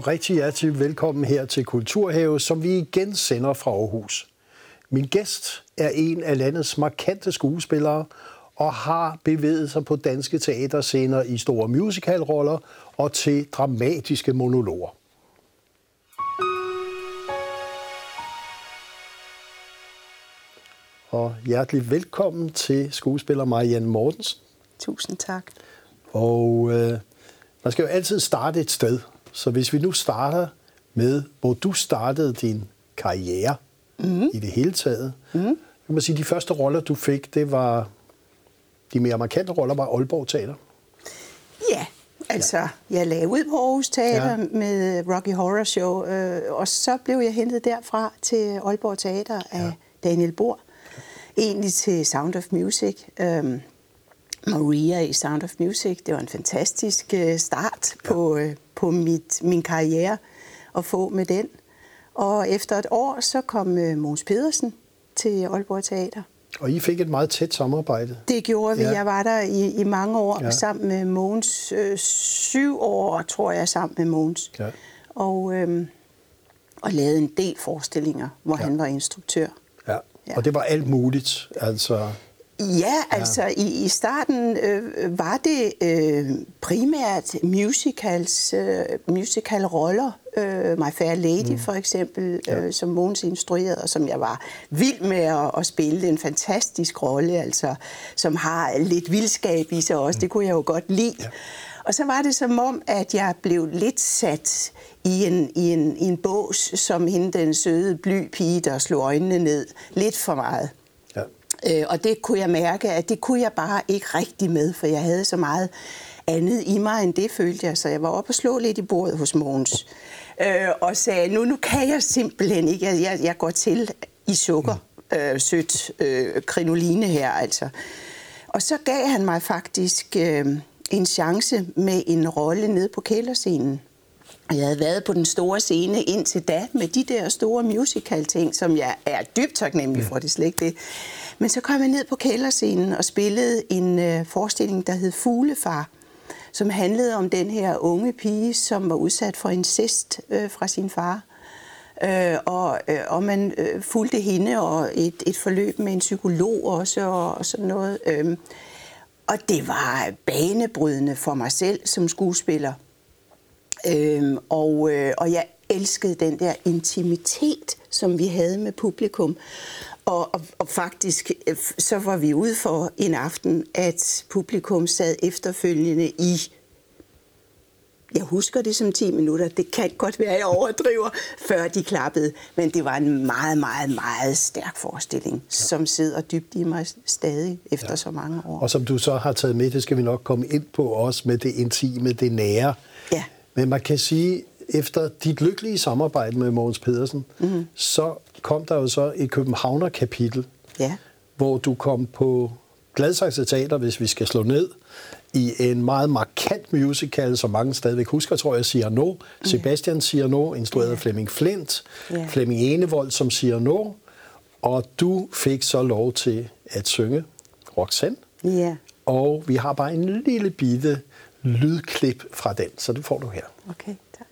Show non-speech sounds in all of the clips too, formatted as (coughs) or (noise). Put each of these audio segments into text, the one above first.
og rigtig hjertelig velkommen her til Kulturhave, som vi igen sender fra Aarhus. Min gæst er en af landets markante skuespillere og har bevæget sig på danske teaterscener i store musicalroller og til dramatiske monologer. Og hjertelig velkommen til skuespiller Marianne Mortensen. Tusind tak. Og øh, man skal jo altid starte et sted. Så hvis vi nu starter med, hvor du startede din karriere mm. i det hele taget, mm. kan man sige, de første roller, du fik, det var de mere markante roller, var Aalborg Teater. Ja, altså, ja. jeg lagde ud på Aarhus Teater ja. med Rocky Horror Show, øh, og så blev jeg hentet derfra til Aalborg Teater af ja. Daniel Bohr. Egentlig til Sound of Music. Øh, Maria i Sound of Music. Det var en fantastisk øh, start på, øh, på mit, min karriere at få med den. Og efter et år, så kom øh, Måns Pedersen til Aalborg Teater. Og I fik et meget tæt samarbejde. Det gjorde vi. Ja. Jeg var der i, i mange år ja. sammen med Måns. Øh, syv år, tror jeg, sammen med Måns. Ja. Og, øh, og lavede en del forestillinger, hvor ja. han var instruktør. Ja. ja, og det var alt muligt. Altså Ja, altså ja. I, i starten øh, var det øh, primært musicals, øh, musical roller. Øh, My Fair Lady mm. for eksempel, ja. øh, som Måns instruerede, og som jeg var vild med at, at spille. En fantastisk rolle, altså, som har lidt vildskab i sig også. Mm. Det kunne jeg jo godt lide. Ja. Og så var det som om, at jeg blev lidt sat i en, i en, i en bås, som hende den søde bly pige, der slog øjnene ned. Lidt for meget. Øh, og det kunne jeg mærke, at det kunne jeg bare ikke rigtig med, for jeg havde så meget andet i mig end det, følte jeg. Så jeg var oppe og slå lidt i bordet hos Måns. Øh, og sagde, nu, nu kan jeg simpelthen ikke. Jeg, jeg, jeg går til i sukker, øh, sødt øh, krinoline her, altså. Og så gav han mig faktisk øh, en chance med en rolle nede på kælderscenen. Jeg havde været på den store scene indtil da med de der store musical-ting, som jeg er dybt taknemmelig for, det slet ikke det. Men så kom jeg ned på kælderscenen og spillede en øh, forestilling, der hed Fuglefar, som handlede om den her unge pige, som var udsat for incest øh, fra sin far. Øh, og, øh, og man øh, fulgte hende og et, et forløb med en psykolog også og, og sådan noget. Øh, og det var banebrydende for mig selv som skuespiller. Øh, og, øh, og jeg elskede den der intimitet, som vi havde med publikum. Og, og, og faktisk øh, så var vi ude for en aften, at publikum sad efterfølgende i jeg husker det som 10 minutter. Det kan godt være, at jeg overdriver, (laughs) før de klappede. Men det var en meget, meget, meget stærk forestilling, ja. som sidder dybt i mig stadig efter ja. så mange år. Og som du så har taget med, det skal vi nok komme ind på også med det intime, det nære. Ja. Men man kan sige, efter dit lykkelige samarbejde med Mogens Pedersen, mm-hmm. så kom der jo så et Københavner-kapitel, ja. hvor du kom på Gladsaxe Teater, hvis vi skal slå ned, i en meget markant musical, som mange stadigvæk husker, tror jeg, siger no. Sebastian siger no, instrueret af Flemming Flint. Ja. Flemming Enevold, som siger no. Og du fik så lov til at synge Roxanne. Ja. Og vi har bare en lille bitte lydklip fra den, så det får du her. Okay. tak.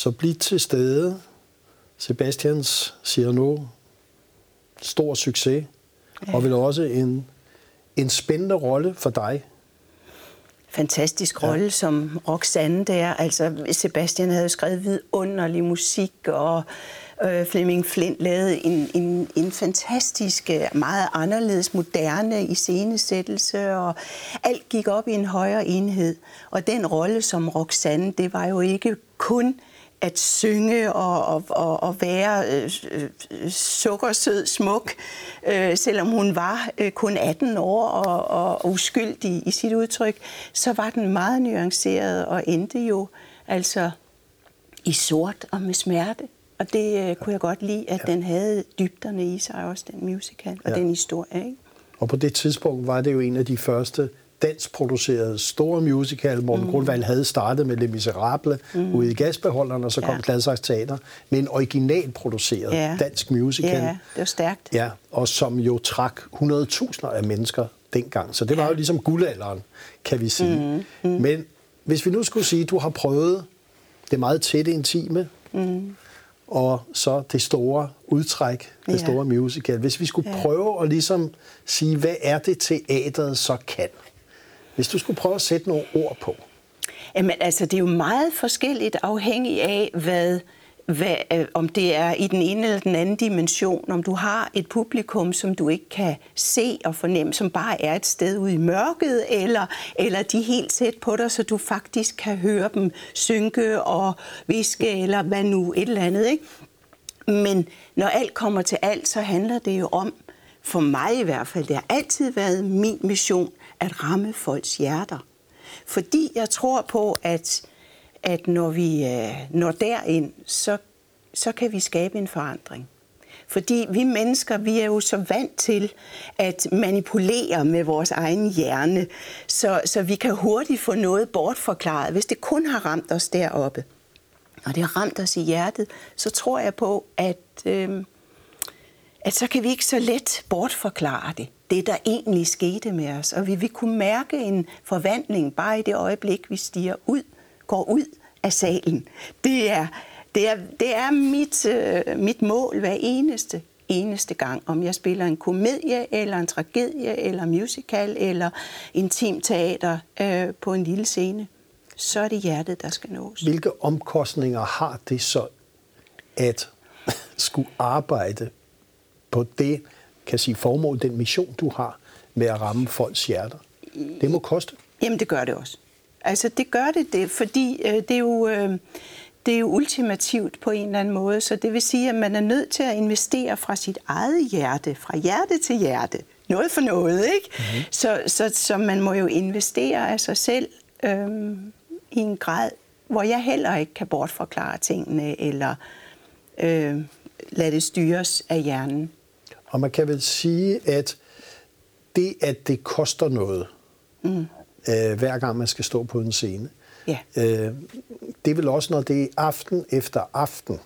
Så bliv til stede. Sebastians siger nu stor succes, ja. og vil også en, en spændende rolle for dig. Fantastisk rolle ja. som Roxanne der. Altså, Sebastian havde skrevet vidunderlig musik, og øh, Flemming Flint lavede en, en, en fantastisk, øh, meget anderledes, moderne iscenesættelse, og alt gik op i en højere enhed. Og den rolle som Roxanne, det var jo ikke kun at synge og, og, og, og være øh, øh, sukkersød smuk, øh, selvom hun var øh, kun 18 år og, og uskyldig i sit udtryk, så var den meget nuanceret og endte jo altså i sort og med smerte. Og det øh, kunne jeg godt lide, at ja. den havde dybderne i sig også, den musical og ja. den historie. Ikke? Og på det tidspunkt var det jo en af de første danskproducerede store musical. Morten mm. Grundvald havde startet med Les Miserable mm. ude i gasbeholderen, og så kom ja. Gladsaxe Teater med en originalproduceret ja. dansk musical. Ja, det var stærkt. Ja, og som jo trak 100.000 af mennesker dengang. Så det var ja. jo ligesom guldalderen, kan vi sige. Mm. Mm. Men hvis vi nu skulle sige, at du har prøvet det meget tætte intime, mm og så det store udtræk, det ja. store musical. Hvis vi skulle ja. prøve at ligesom sige, hvad er det teateret så kan? Hvis du skulle prøve at sætte nogle ord på. Jamen altså, det er jo meget forskelligt afhængig af, hvad, hvad, øh, om det er i den ene eller den anden dimension, om du har et publikum, som du ikke kan se og fornemme, som bare er et sted ude i mørket, eller, eller de er helt tæt på dig, så du faktisk kan høre dem synke og viske, eller hvad nu, et eller andet. Ikke? Men når alt kommer til alt, så handler det jo om, for mig i hvert fald, det har altid været min mission, at ramme folks hjerter. Fordi jeg tror på, at at når vi øh, når derind, så, så kan vi skabe en forandring. Fordi vi mennesker, vi er jo så vant til at manipulere med vores egen hjerne, så, så vi kan hurtigt få noget bortforklaret, hvis det kun har ramt os deroppe. Og det har ramt os i hjertet, så tror jeg på, at, øh, at så kan vi ikke så let bortforklare det, det der egentlig skete med os. Og vi vil kunne mærke en forvandling bare i det øjeblik, vi stiger ud går ud af salen. Det er, det er, det er mit, øh, mit mål hver eneste eneste gang, om jeg spiller en komedie, eller en tragedie, eller musical, eller intimteater øh, på en lille scene, så er det hjertet, der skal nås. Hvilke omkostninger har det så at (coughs) skulle arbejde på det, kan sige, formål, den mission, du har med at ramme folks hjerter? Det må koste. Jamen, det gør det også. Altså det gør det, det fordi øh, det er jo... Øh, det er jo ultimativt på en eller anden måde, så det vil sige, at man er nødt til at investere fra sit eget hjerte, fra hjerte til hjerte. Noget for noget, ikke? Mm-hmm. Så, så, så man må jo investere af sig selv øhm, i en grad, hvor jeg heller ikke kan bortforklare tingene, eller øh, lade det styres af hjernen. Og man kan vel sige, at det, at det koster noget, mm øh, hver gang man skal stå på en scene. Ja. Øh, det er vel også, når det er aften efter aften,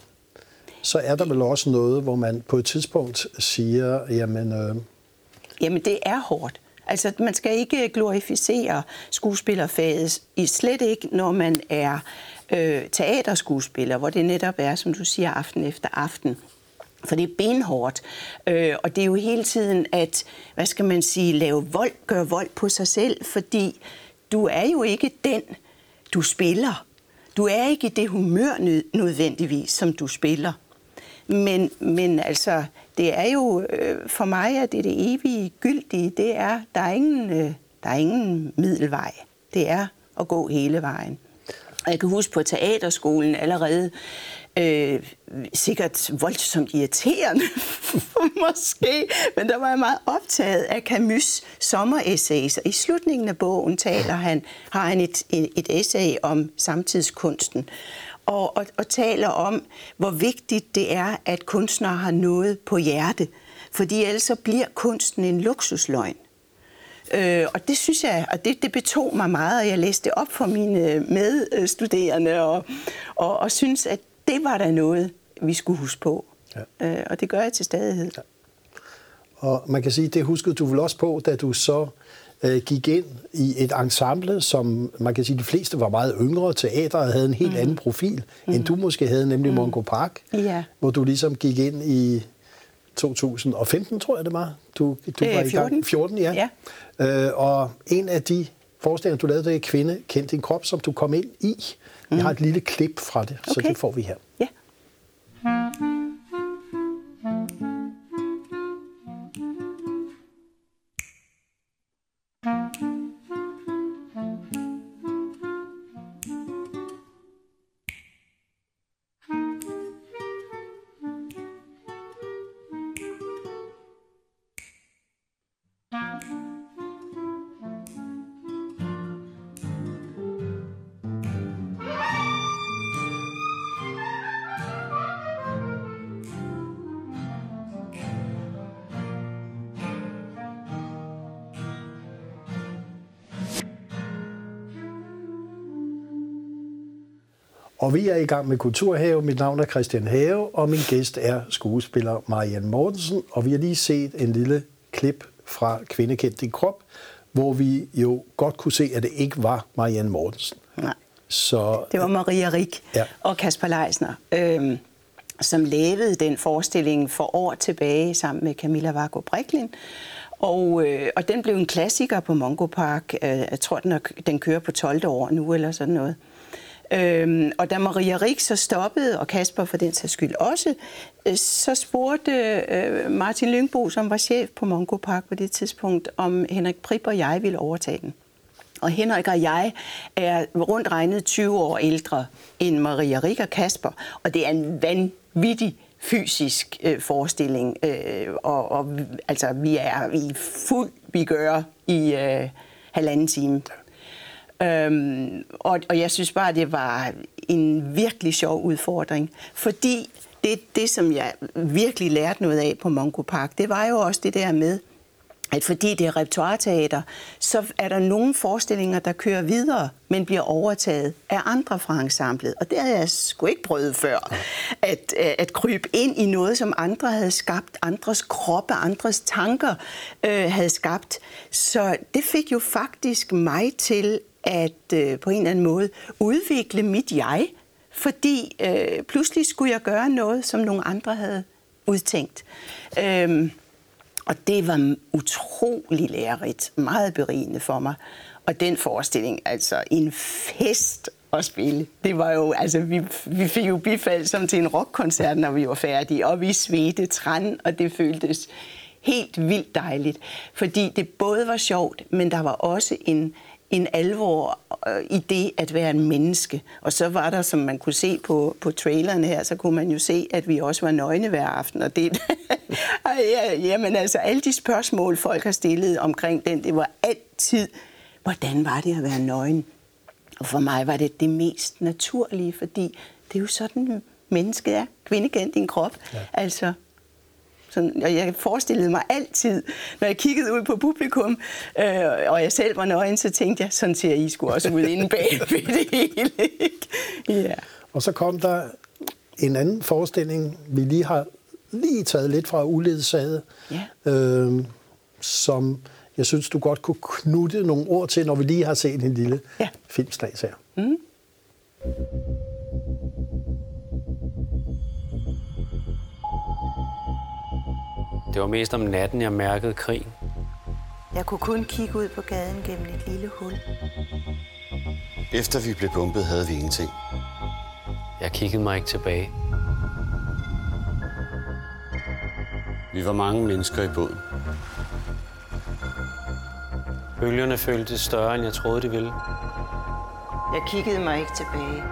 så er der vel også noget, hvor man på et tidspunkt siger, jamen... Øh... Jamen, det er hårdt. Altså, man skal ikke glorificere skuespillerfaget, i slet ikke, når man er øh, teaterskuespiller, hvor det netop er, som du siger, aften efter aften. For det er benhårdt, øh, og det er jo hele tiden at, hvad skal man sige, lave vold, gøre vold på sig selv, fordi du er jo ikke den, du spiller. Du er ikke i det humør nødvendigvis, som du spiller. Men, men altså, det er jo, øh, for mig er det det evige gyldige, det er, der er ingen, øh, der er ingen middelvej. Det er at gå hele vejen. Og jeg kan huske på teaterskolen allerede, øh, sikkert voldsomt irriterende, (laughs) måske, men der var jeg meget optaget af Camus' sommeressays, i slutningen af bogen taler han, har han et, et essay om samtidskunsten, og, og, og taler om, hvor vigtigt det er, at kunstnere har noget på hjerte, fordi ellers så bliver kunsten en luksusløgn. Øh, og det synes jeg, og det, det betog mig meget, og jeg læste op for mine øh, medstuderende, og, og, og synes, at det var da noget, vi skulle huske på. Ja. Øh, og det gør jeg til stadighed. Ja. Og man kan sige, det huskede du vel også på, da du så øh, gik ind i et ensemble, som man kan sige, de fleste var meget yngre. Teateret havde en helt mm. anden profil, mm. end du måske havde, nemlig mm. Mongo Park. Ja. Hvor du ligesom gik ind i 2015, tror jeg det var. Du, du var 14. i gang. 14, ja. ja. Øh, og en af de forestillinger, du lavede, det er Kvinde, kendt din krop, som du kom ind i. Mm. Jeg har et lille klip fra det, okay. så det får vi her. Ja. Og vi er i gang med Kulturhave. Mit navn er Christian Have, og min gæst er skuespiller Marianne Mortensen. Og vi har lige set en lille klip fra Kvindekendt din krop, hvor vi jo godt kunne se, at det ikke var Marianne Mortensen. Nej. Så, det var Maria Rik ja. og Kasper Leisner, øhm, som lavede den forestilling for år tilbage sammen med Camilla Vargo Briklin. Og, øh, og den blev en klassiker på Mongo Park. Øh, jeg tror, den, er, den kører på 12. år nu, eller sådan noget. Øhm, og da Maria Rik så stoppede, og Kasper for den sags skyld også, øh, så spurgte øh, Martin Lyngbo, som var chef på Mongo Park på det tidspunkt, om Henrik Prip og jeg ville overtage den. Og Henrik og jeg er rundt regnet 20 år ældre end Maria Rik og Kasper, og det er en vanvittig fysisk øh, forestilling, øh, og, og altså, vi er i fuld bigør i øh, halvanden time. Øhm, og, og jeg synes bare, det var en virkelig sjov udfordring, fordi det, det, som jeg virkelig lærte noget af på Mongo Park, det var jo også det der med, at fordi det er repertoireteater, så er der nogle forestillinger, der kører videre, men bliver overtaget af andre fra ensemblet. Og det havde jeg sgu ikke prøvet før, at, øh, at krybe ind i noget, som andre havde skabt, andres kroppe, andres tanker øh, havde skabt. Så det fik jo faktisk mig til at øh, på en eller anden måde udvikle mit jeg, fordi øh, pludselig skulle jeg gøre noget, som nogle andre havde udtænkt. Øhm, og det var utrolig lærerigt, meget berigende for mig. Og den forestilling, altså en fest at spille. Det var jo, altså vi, vi fik jo bifald som til en rockkoncert, når vi var færdige, og vi svedte træn, og det føltes helt vildt dejligt. Fordi det både var sjovt, men der var også en, en alvor øh, i det at være en menneske. Og så var der, som man kunne se på, på traileren her, så kunne man jo se, at vi også var nøgne hver aften. Og det, (laughs) ja, jamen altså, alle de spørgsmål, folk har stillet omkring den, det var altid, hvordan var det at være nøgen? Og for mig var det det mest naturlige, fordi det er jo sådan, mennesket er. Kvinde din krop. Ja. Altså, sådan, og jeg forestillede mig altid, når jeg kiggede ud på publikum, øh, og jeg selv var nøgen, så tænkte jeg, sådan ser I skulle også ud inde bag ved det hele. ja. Og så kom der en anden forestilling, vi lige har lige taget lidt fra uledsaget, ja. øh, som jeg synes, du godt kunne knutte nogle ord til, når vi lige har set en lille ja. filmslags her. Mm. Det var mest om natten, jeg mærkede krig. Jeg kunne kun kigge ud på gaden gennem et lille hul. Efter vi blev bumpet, havde vi ingenting. Jeg kiggede mig ikke tilbage. Vi var mange mennesker i båden. Bølgerne føltes større, end jeg troede, de ville. Jeg kiggede mig ikke tilbage.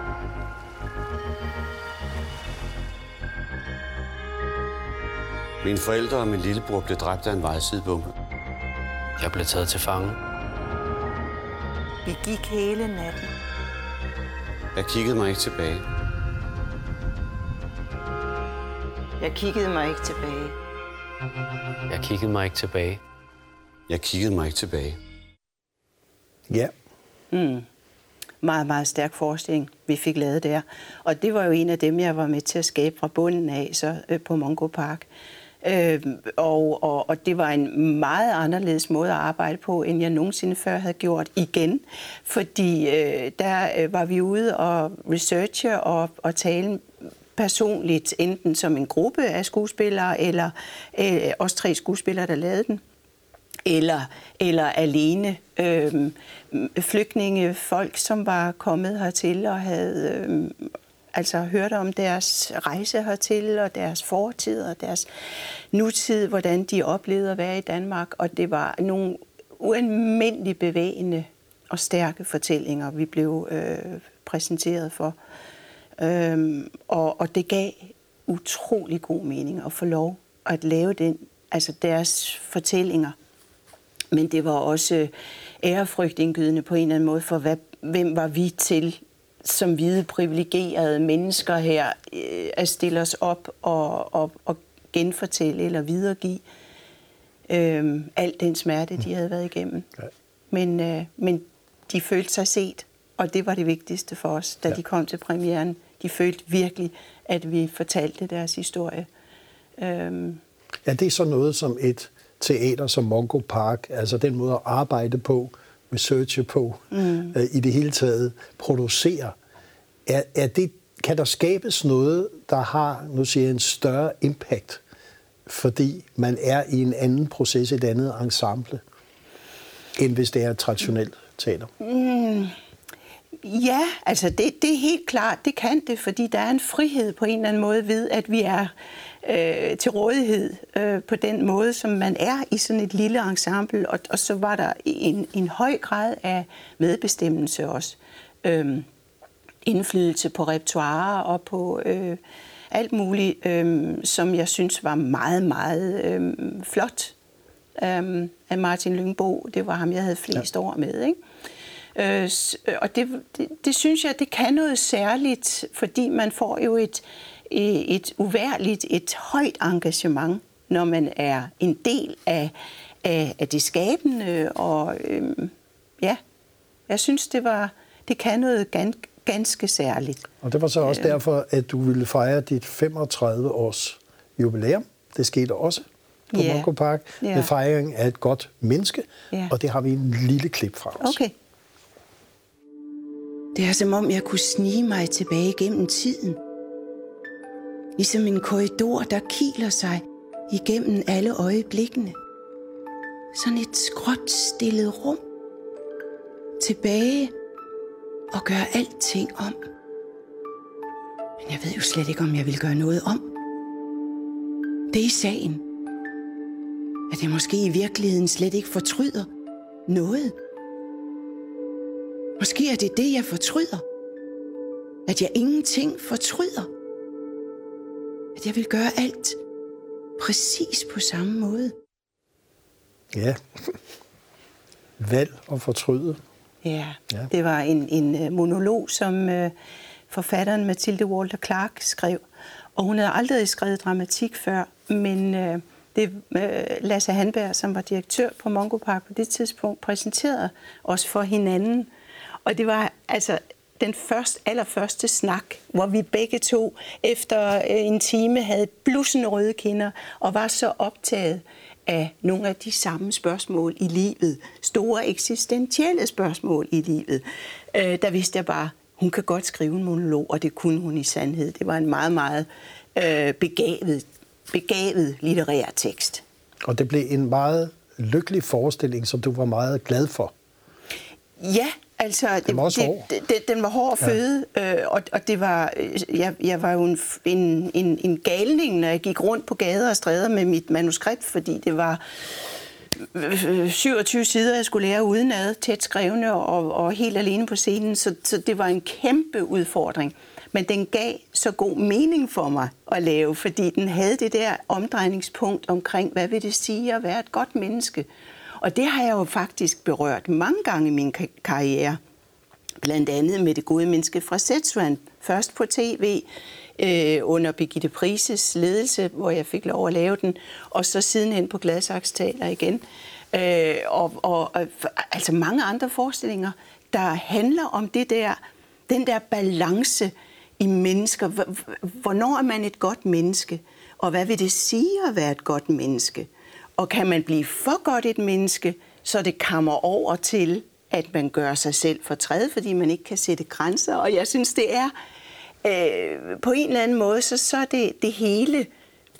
Mine forældre og min lillebror blev dræbt af en vejsidebombe. Jeg blev taget til fange. Vi gik hele natten. Jeg kiggede mig ikke tilbage. Jeg kiggede mig ikke tilbage. Jeg kiggede mig ikke tilbage. Jeg kiggede mig ikke tilbage. Ja. Mm. Meget, meget stærk forestilling, vi fik lavet der. Og det var jo en af dem, jeg var med til at skabe fra bunden af så, øh, på Mongo Park. Øh, og, og, og det var en meget anderledes måde at arbejde på, end jeg nogensinde før havde gjort igen. Fordi øh, der øh, var vi ude og researche og, og tale personligt, enten som en gruppe af skuespillere, eller øh, os tre skuespillere, der lavede den, eller, eller alene øh, flygtninge, folk, som var kommet hertil og havde øh, altså hørte om deres rejse hertil og deres fortid og deres nutid, hvordan de oplevede at være i Danmark. Og det var nogle ualmindeligt bevægende og stærke fortællinger, vi blev øh, præsenteret for. Øhm, og, og det gav utrolig god mening at få lov at lave den, altså deres fortællinger. Men det var også ærefrygtindgydende på en eller anden måde for, hvad, hvem var vi til som hvide privilegerede mennesker her øh, at stille os op og, og, og genfortælle eller videregive øh, al den smerte, de havde været igennem. Ja. Men, øh, men de følte sig set, Og det var det vigtigste for os, da ja. de kom til premieren. De følte virkelig, at vi fortalte deres historie. Øhm. Ja, det er så noget som et teater som Mongo Park, altså den måde at arbejde på, researche på, mm. øh, i det hele taget producere. Er, er det, kan der skabes noget, der har, nu siger jeg, en større impact, fordi man er i en anden proces, et andet ensemble, end hvis det er traditionelt teater? Mm. Ja, altså det, det er helt klart, det kan det, fordi der er en frihed på en eller anden måde ved, at vi er øh, til rådighed øh, på den måde, som man er i sådan et lille ensemble. Og, og så var der en, en høj grad af medbestemmelse også. Øh, indflydelse på repertoire og på øh, alt muligt, øh, som jeg synes var meget, meget øh, flot øh, af Martin Lyngbo. Det var ham, jeg havde flest ja. år med, ikke? Øh, og det, det, det synes jeg, det kan noget særligt, fordi man får jo et, et uværligt, et højt engagement, når man er en del af, af, af det skabende. Og øhm, ja, jeg synes, det var det kan noget ganske, ganske særligt. Og det var så også øh, derfor, at du ville fejre dit 35 års jubilæum. Det skete også på yeah. Monko Park yeah. med fejring af et godt menneske, yeah. og det har vi en lille klip fra os. Okay. Det er som om, jeg kunne snige mig tilbage gennem tiden – Ligesom en korridor, der kiler sig igennem alle øjeblikkene. Sådan et skråt stillet rum. Tilbage og gøre alting om. Men jeg ved jo slet ikke, om jeg vil gøre noget om. Det er sagen. At jeg måske i virkeligheden slet ikke fortryder noget. Måske er det det, jeg fortryder. At jeg ingenting fortryder at jeg vil gøre alt præcis på samme måde. Ja. Valg og fortryde. Ja, ja. det var en, en øh, monolog, som uh, forfatteren Mathilde Walter Clark skrev. Og hun havde aldrig skrevet dramatik før, men uh, det uh, Lasse Hanberg, som var direktør på Mongo Park på det tidspunkt, præsenterede os for hinanden. Og det var altså den første, allerførste snak, hvor vi begge to efter øh, en time havde blussen røde kinder og var så optaget af nogle af de samme spørgsmål i livet, store eksistentielle spørgsmål i livet. Øh, der vidste jeg bare, hun kan godt skrive en monolog, og det kunne hun i sandhed. Det var en meget, meget øh, begavet, begavet litterær tekst. Og det blev en meget lykkelig forestilling, som du var meget glad for. Ja, Altså, den var det, hård. Det, det, den var hård at føde, ja. øh, og, og det var, øh, jeg, jeg var jo en, en, en, en galning, når jeg gik rundt på gader og stræder med mit manuskript, fordi det var 27 øh, sider, jeg skulle lære udenad, tæt skrevne og, og helt alene på scenen, så, så det var en kæmpe udfordring. Men den gav så god mening for mig at lave, fordi den havde det der omdrejningspunkt omkring, hvad vil det sige at være et godt menneske? Og det har jeg jo faktisk berørt mange gange i min karriere. Blandt andet med det gode menneske fra Setsvand. Først på tv øh, under Birgitte Prises ledelse, hvor jeg fik lov at lave den. Og så sidenhen på Gladsaxe igen. Øh, og, og, og altså mange andre forestillinger, der handler om det der, den der balance i mennesker. Hvornår er man et godt menneske? Og hvad vil det sige at være et godt menneske? Og kan man blive for godt et menneske, så det kommer over til, at man gør sig selv fortræd, fordi man ikke kan sætte grænser. Og jeg synes, det er øh, på en eller anden måde, så, så er det det hele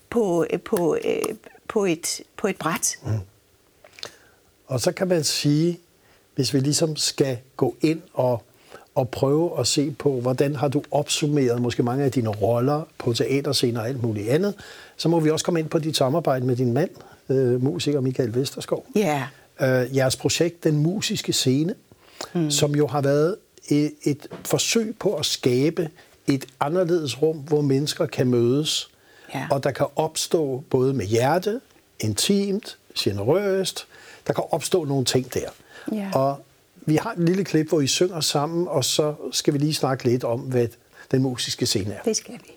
på, øh, på, øh, på, et, på et bræt. Mm. Og så kan man sige, hvis vi ligesom skal gå ind og, og prøve at se på, hvordan har du opsummeret måske mange af dine roller på teaterscener og alt muligt andet, så må vi også komme ind på dit samarbejde med din mand, øh, musiker Michael Vesterskov. Ja. Yeah. Øh, jeres projekt, Den Musiske Scene, mm. som jo har været et, et forsøg på at skabe et anderledes rum, hvor mennesker kan mødes, ja. og der kan opstå både med hjerte, intimt, generøst, der kan opstå nogle ting der. Ja. Og vi har et lille klip, hvor I synger sammen, og så skal vi lige snakke lidt om, hvad den musiske scene er. Det skal vi.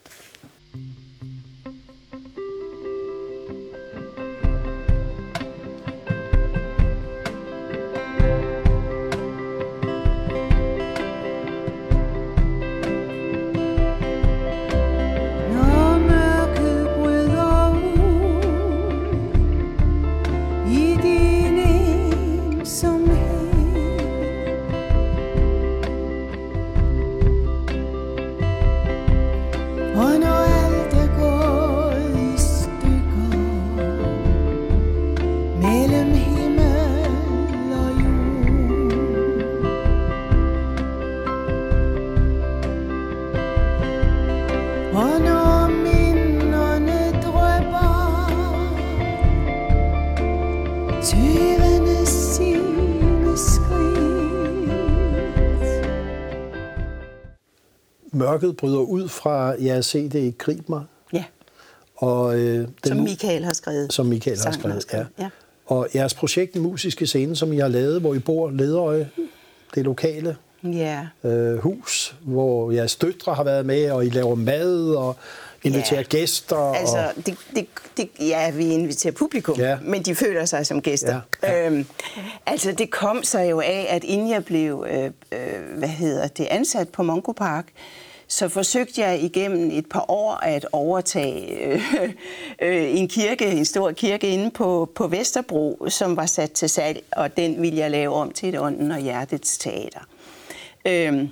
Mørket bryder ud fra jeres CD Grib mig. Ja. Og, øh, den, som Michael har skrevet. Som Michael har skrevet, har skrevet. Ja. ja. Og jeres projekt, Den Musiske Scene, som I har lavet, hvor I bor Lederøje, det lokale ja. øh, hus, hvor jeres døtre har været med, og I laver mad og inviterer ja. gæster. Altså, og... det, det, det, ja, vi inviterer publikum, ja. men de føler sig som gæster. Ja. Ja. Øhm, altså, det kom sig jo af, at inden jeg blev øh, øh, hvad hedder det, ansat på Mongo Park, så forsøgte jeg igennem et par år at overtage øh, øh, en kirke, en stor kirke inde på, på Vesterbro, som var sat til salg, og den ville jeg lave om til et ånden og hjertets teater. Øh,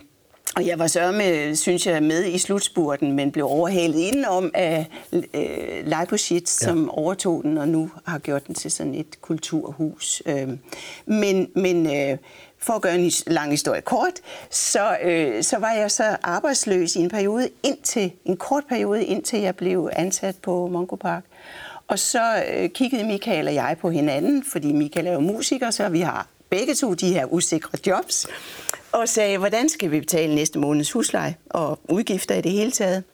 og jeg var så med, synes jeg, med i slutspurten, men blev overhalet indenom af øh, Leiposchitz, ja. som overtog den, og nu har gjort den til sådan et kulturhus. Øhm, men men øh, for at gøre en lang historie kort, så, øh, så var jeg så arbejdsløs i en periode, indtil, en kort periode, indtil jeg blev ansat på Mongo Park. Og så øh, kiggede Michael og jeg på hinanden, fordi Michael er jo musiker, så vi har begge to de her usikre jobs, og sagde, hvordan skal vi betale næste måneds husleje og udgifter i det hele taget?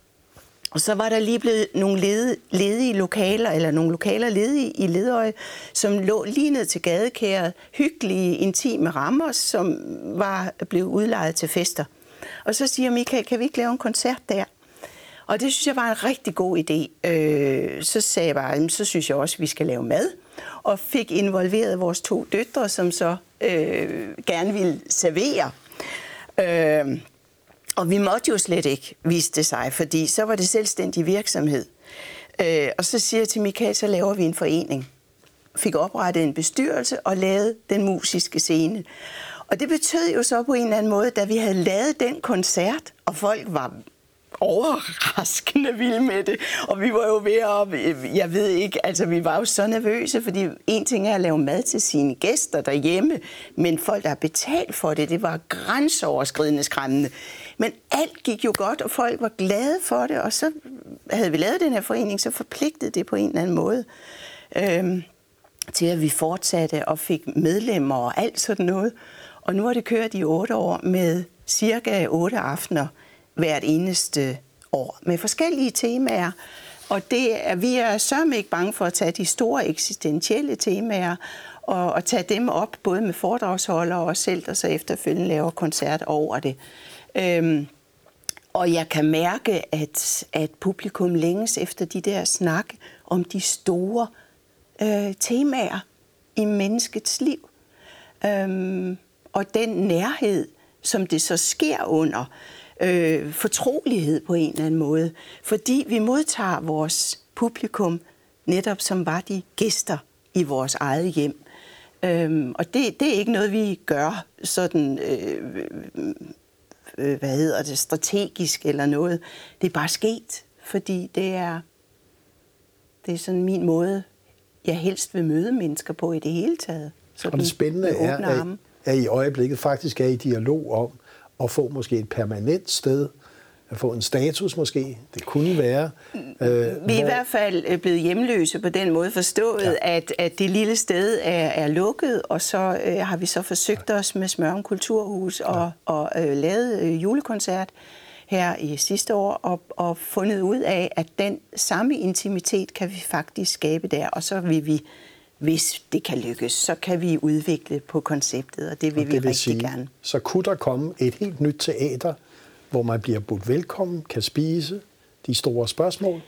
Og så var der lige blevet nogle ledige, ledige lokaler, eller nogle lokaler ledige i Ledøje, som lå lige ned til gadekæret. Hyggelige, intime rammer, som var blevet udlejet til fester. Og så siger Michael, kan vi ikke lave en koncert der? Og det synes jeg var en rigtig god idé. Øh, så sagde jeg bare, så synes jeg også, at vi skal lave mad. Og fik involveret vores to døtre, som så øh, gerne ville servere. Øh, og vi måtte jo slet ikke, vise det sig, fordi så var det selvstændig virksomhed. Øh, og så siger jeg til Michael, så laver vi en forening. Fik oprettet en bestyrelse og lavede den musiske scene. Og det betød jo så på en eller anden måde, da vi havde lavet den koncert, og folk var overraskende vilde med det. Og vi var jo ved at, jeg ved ikke, altså vi var jo så nervøse, fordi en ting er at lave mad til sine gæster derhjemme, men folk, der har betalt for det, det var grænseoverskridende skræmmende. Men alt gik jo godt, og folk var glade for det, og så havde vi lavet den her forening, så forpligtede det på en eller anden måde. Øhm, til at vi fortsatte og fik medlemmer og alt sådan noget. Og nu har det kørt i otte år med cirka otte aftener hvert eneste år med forskellige temaer. Og det er, vi er sørme ikke bange for at tage de store eksistentielle temaer og, og tage dem op, både med foredragsholdere og selv, der så efterfølgende laver koncert over det. Øhm, og jeg kan mærke, at, at publikum længes efter de der snak om de store øh, temaer i menneskets liv. Øhm, og den nærhed, som det så sker under, øh, fortrolighed på en eller anden måde. Fordi vi modtager vores publikum netop som var de gæster i vores eget hjem. Øhm, og det, det er ikke noget, vi gør sådan, øh, øh, hvad hedder det, strategisk eller noget. Det er bare sket, fordi det er, det er sådan min måde, jeg helst vil møde mennesker på i det hele taget. Sådan og det spændende er, at, at i øjeblikket faktisk er i dialog om, at få måske et permanent sted, at få en status måske. Det kunne være. Øh, Vi er hvor... i hvert fald øh, blevet hjemløse på den måde forstået, ja. at, at det lille sted er, er lukket, og så øh, har vi så forsøgt ja. os med Smørum Kulturhus og, ja. og øh, lavet øh, julekoncert her i sidste år og, og fundet ud af, at den samme intimitet kan vi faktisk skabe der, og så vil vi hvis det kan lykkes, så kan vi udvikle på konceptet, og det vil og det vi vil rigtig sige, gerne. Så kunne der komme et helt nyt teater, hvor man bliver budt velkommen, kan spise de store spørgsmål. Det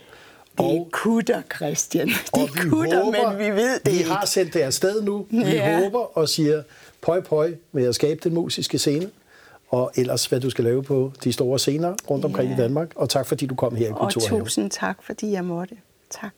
og, kunne der, Christian. Det kunne der, men vi ved det Vi ikke. har sendt det afsted nu. Vi ja. håber og siger pøj pøj med at skabe den musiske scene og ellers hvad du skal lave på de store scener rundt omkring ja. i Danmark. Og tak fordi du kom her i Kulturhaven. Og tusind tak, fordi jeg måtte. Tak.